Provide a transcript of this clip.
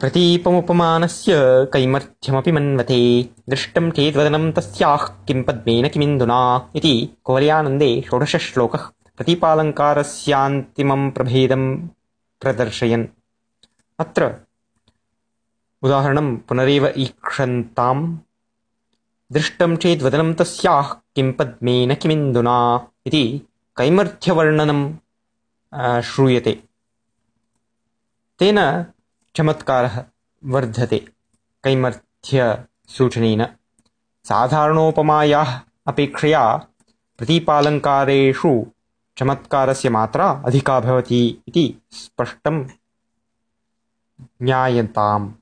प्रतीपमुपमानस्य कैमर्थ्यमपि मन्वते। दृष्टं चेद्वदनं तस्याः किं पद्मेन किमिन्दुना इति कोवल्यानन्दे षोडशश्लोकः प्रतीपालङ्कारस्यान्तिमं प्रभेदं प्रदर्शयन्। अत्र उदाहरणं पुनरेव ईक्षन्ताम् दृष्टं चेद्वदनं तस्याः किं पद्मेन किमिन्दुना इति कैमर्थ्यवर्णनं श्रूयते। तेन चमत्कारः वर्धते। कैमर्थ्यसूचनेन साधारणोपमायाः अपेक्षया प्रतीपालङ्कारेषु चमत्कारस्य मात्रा अधिका भवति इति स्पष्टं ज्ञायताम्।